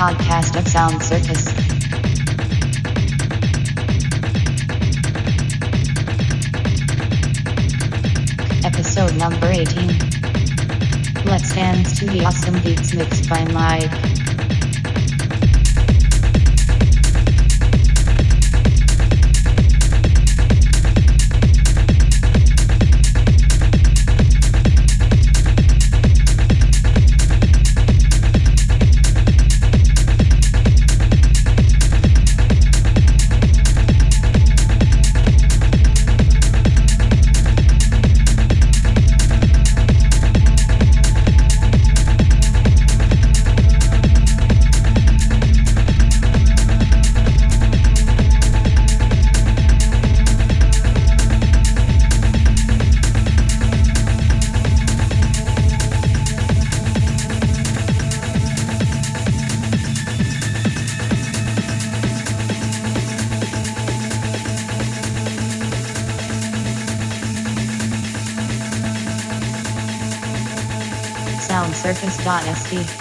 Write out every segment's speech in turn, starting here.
podcast of Sound Circus. Episode number 18. Let's dance to the awesome beats mixed by Mike. soundcircus.sd.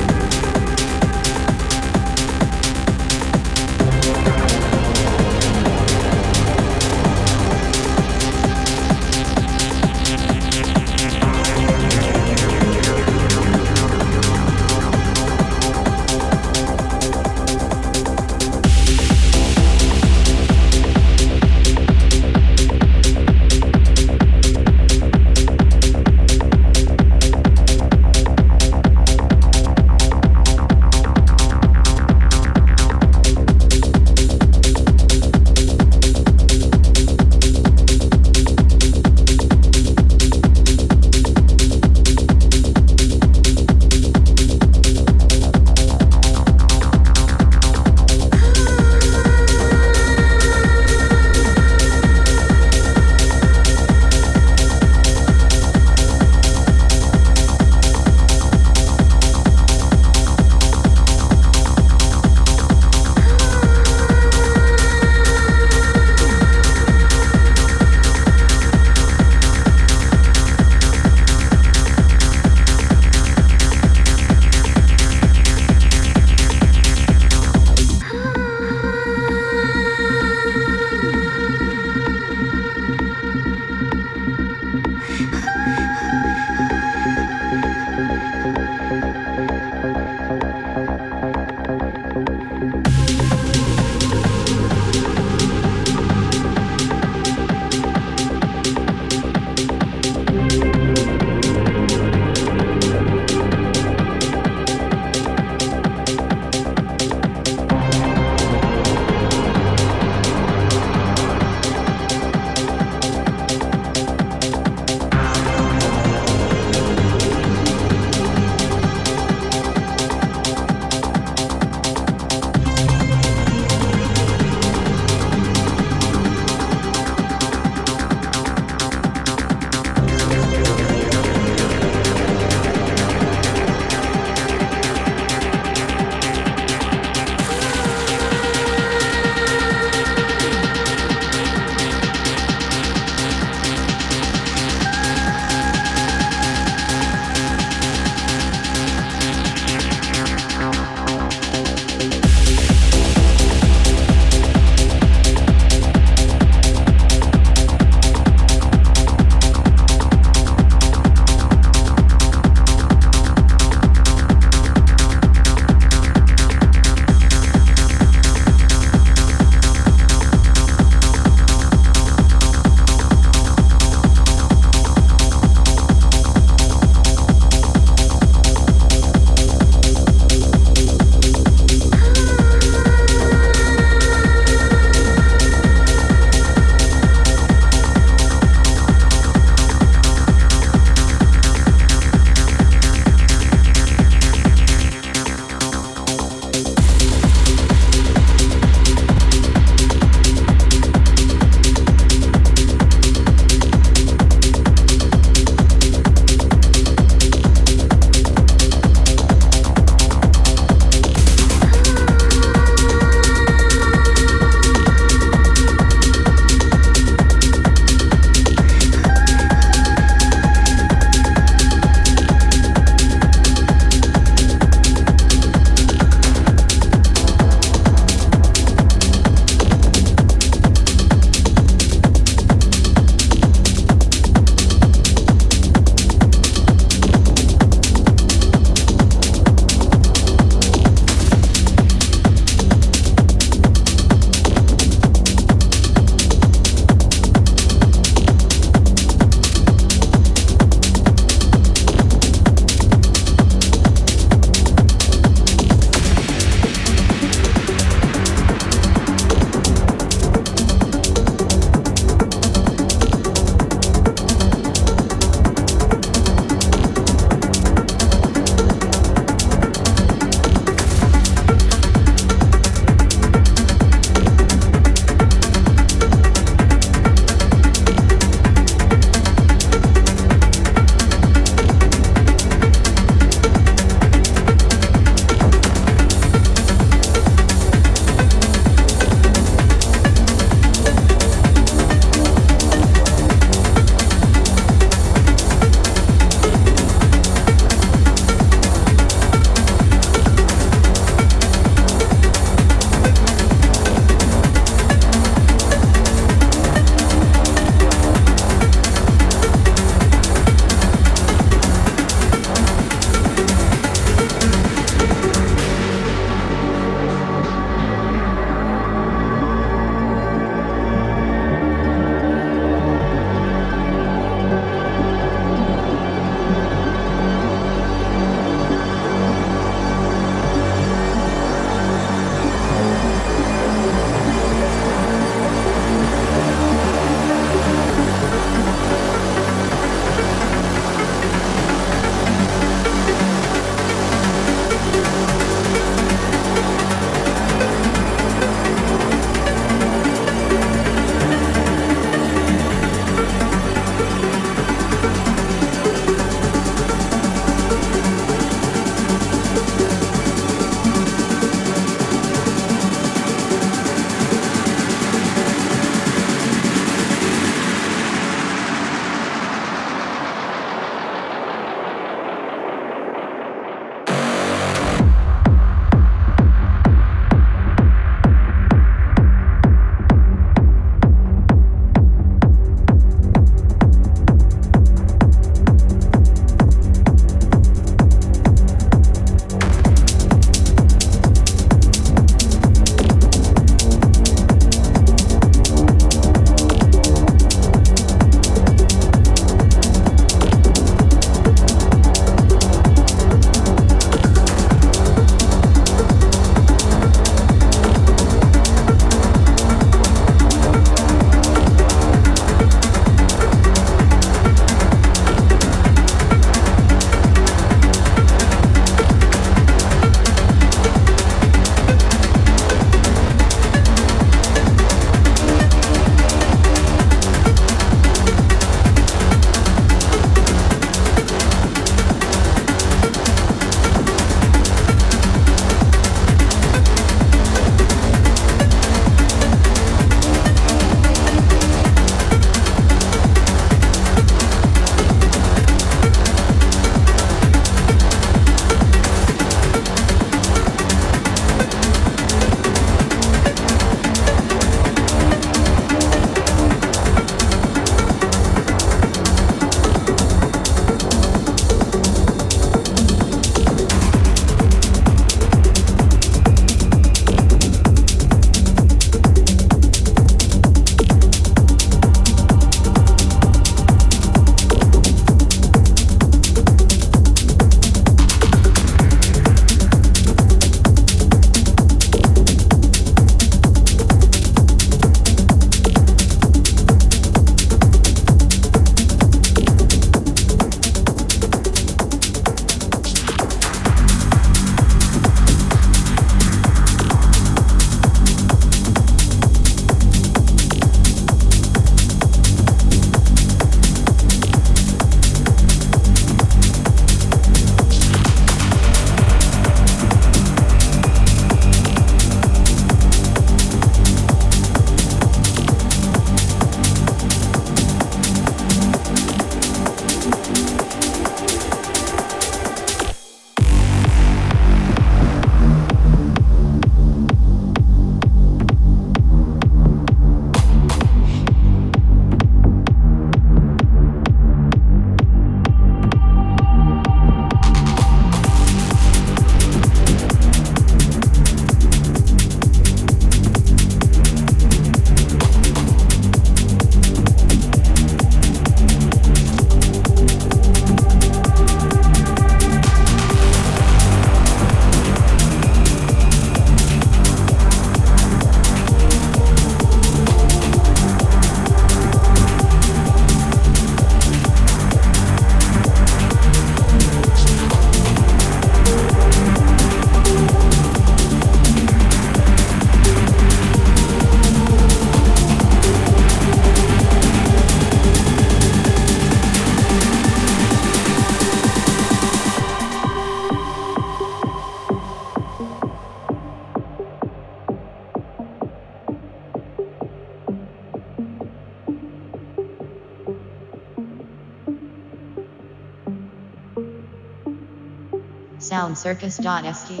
soundcircus.st.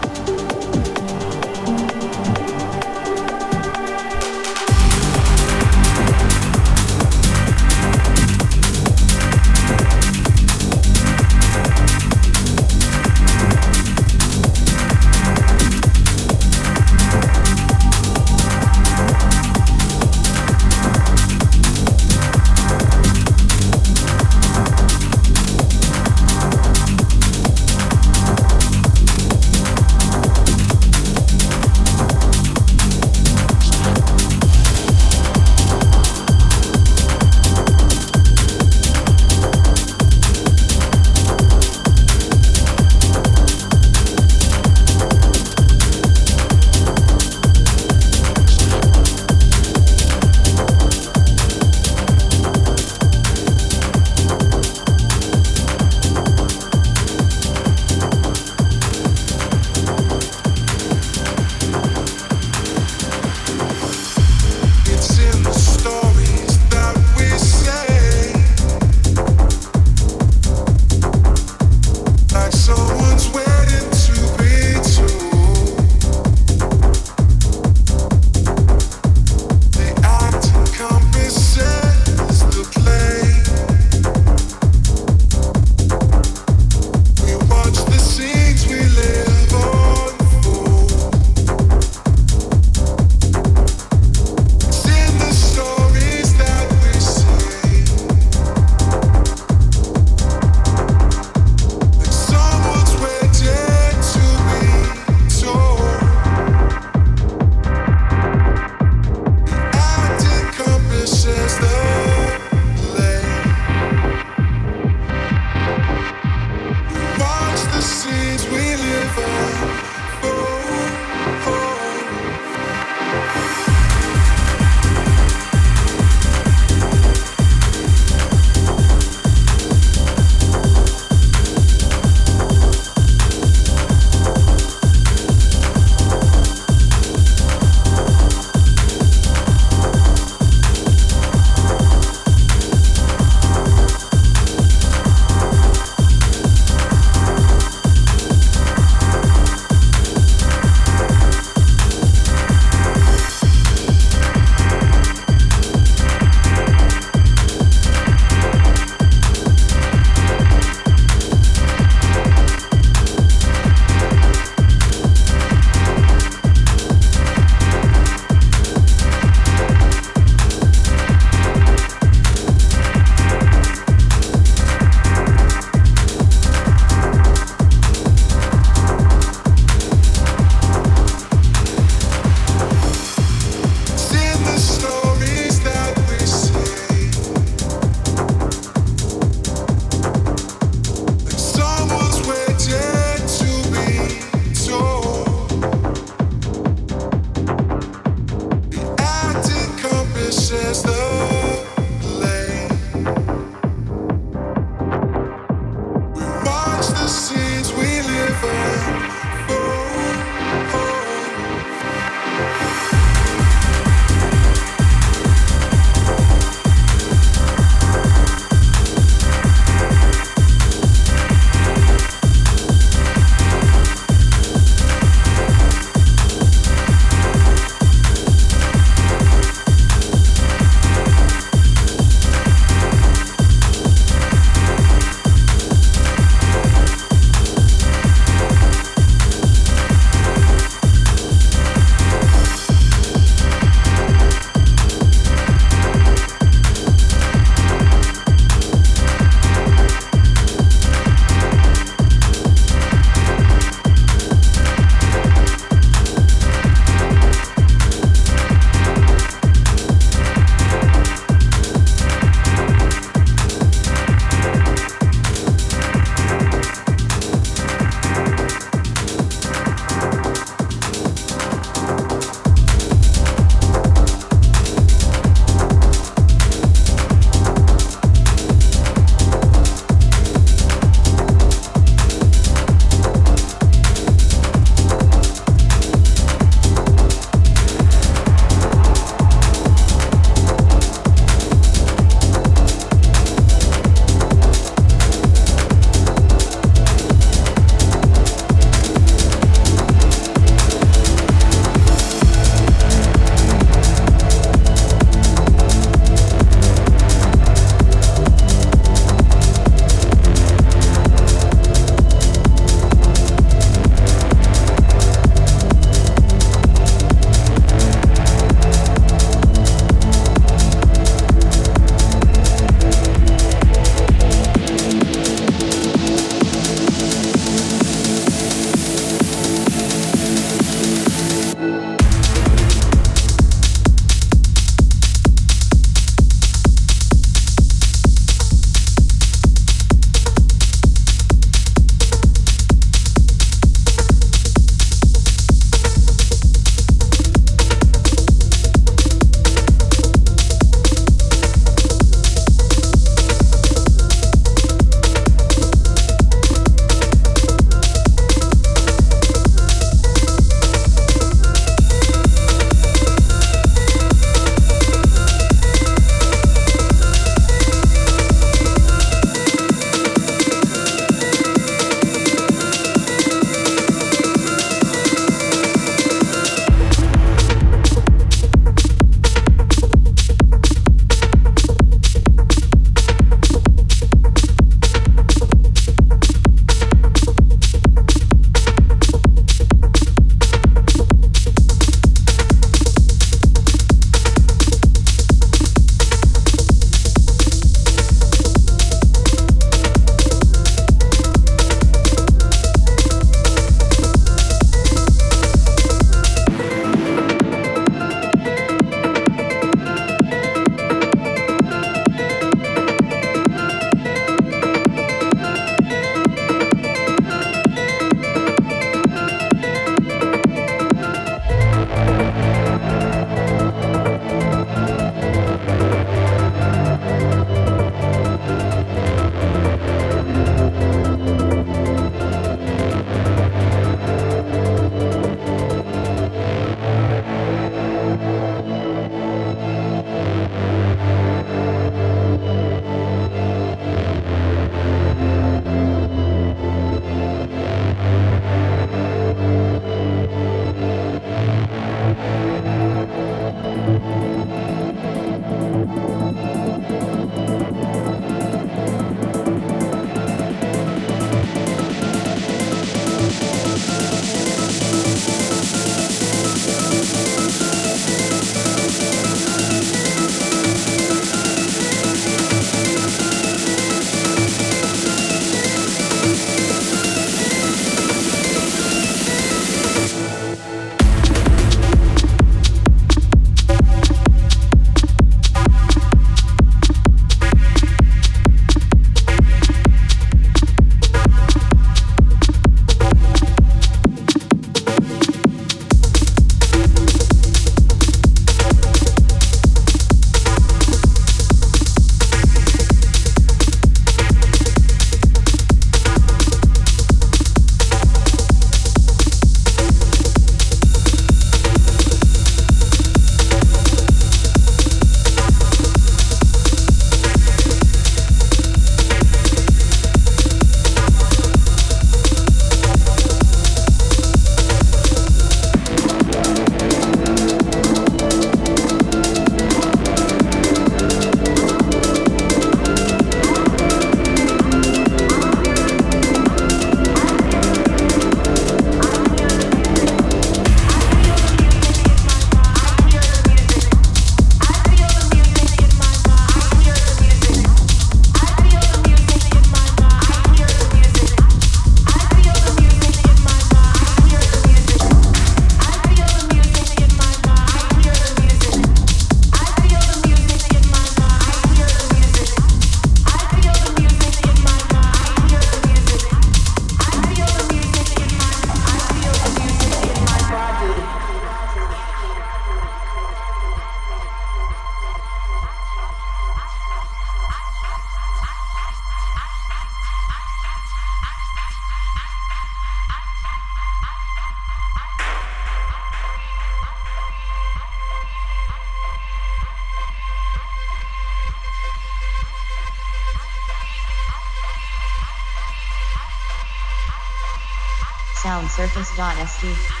soundsurface.st.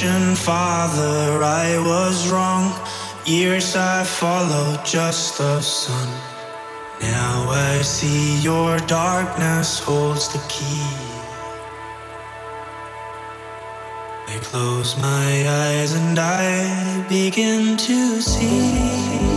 Ocean Father, I was wrong. Years I followed just the sun. Now I see your darkness holds the key. I close my eyes and I begin to see.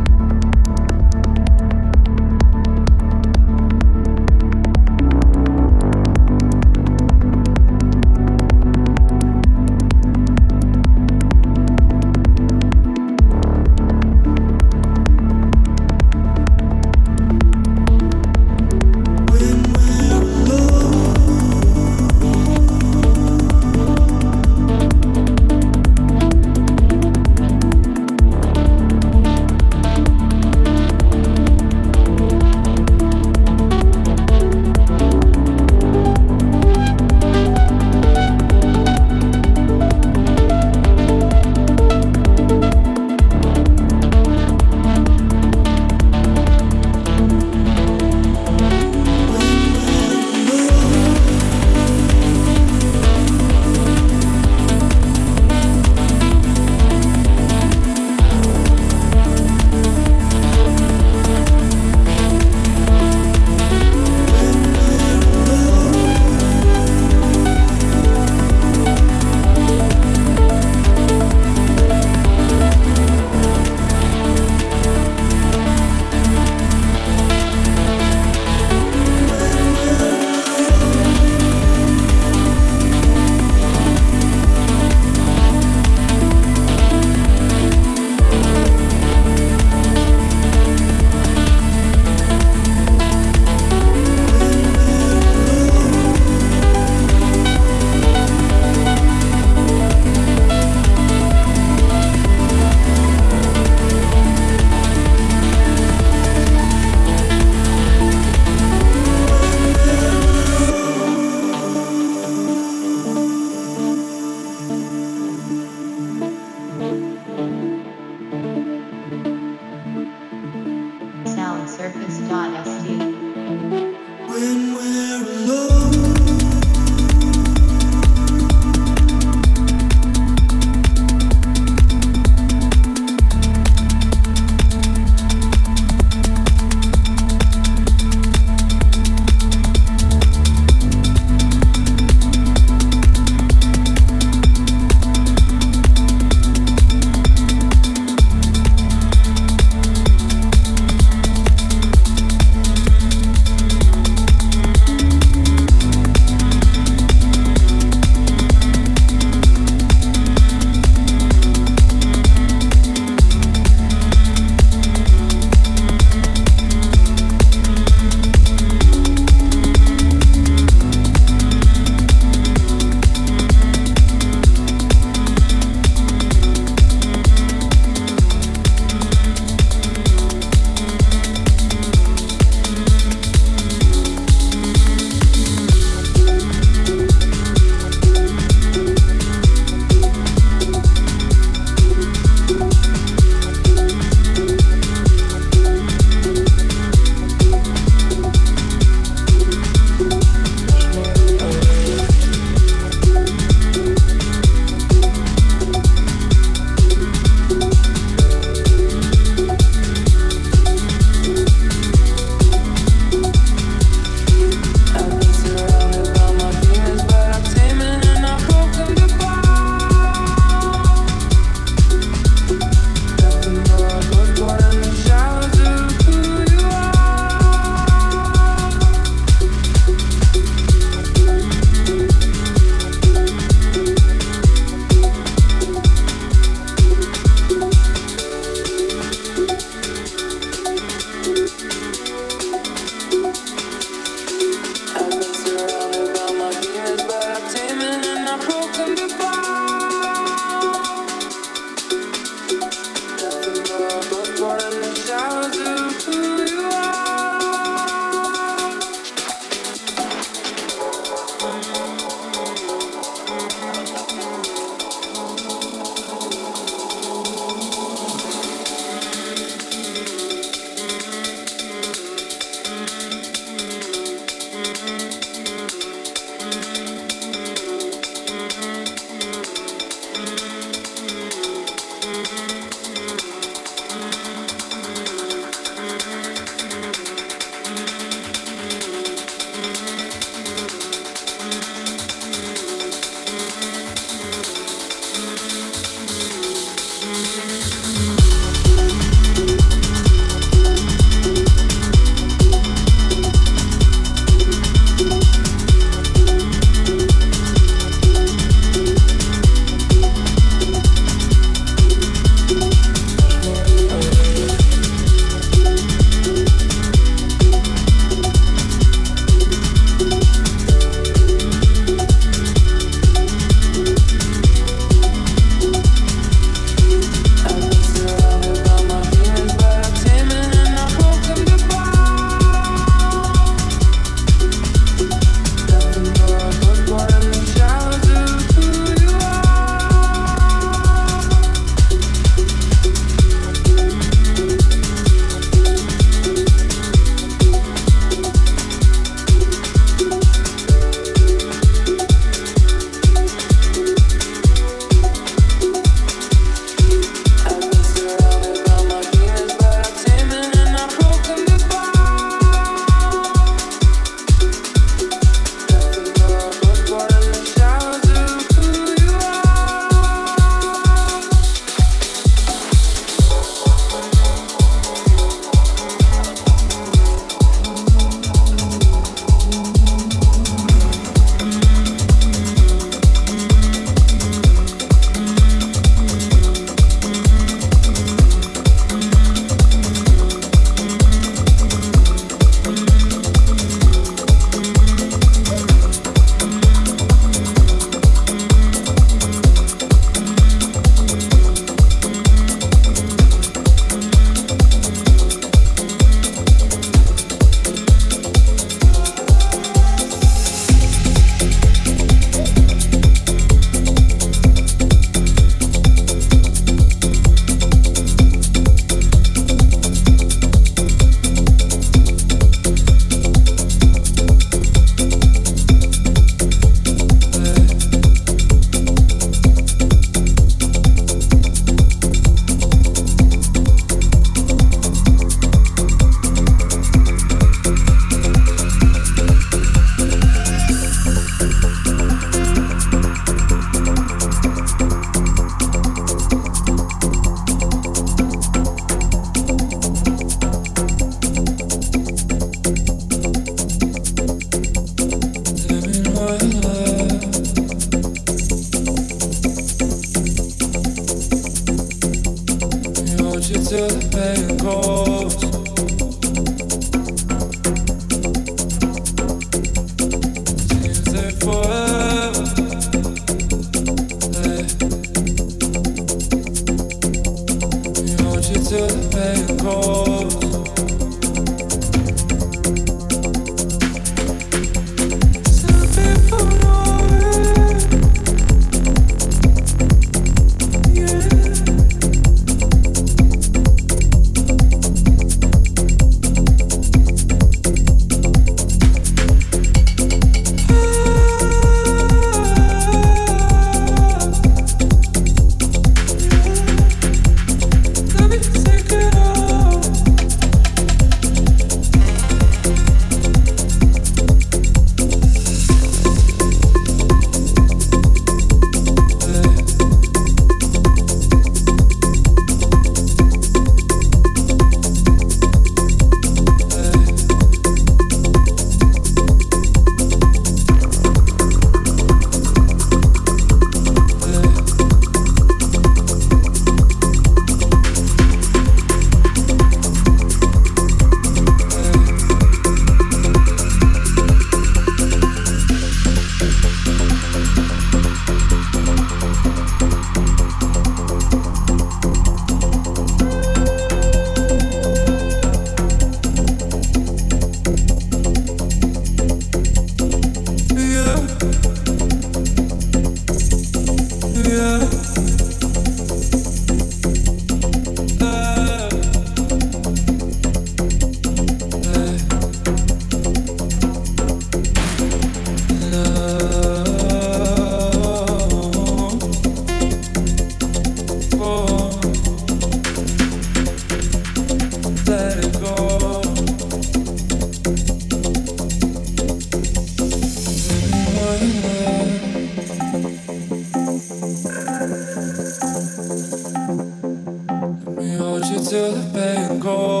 cold.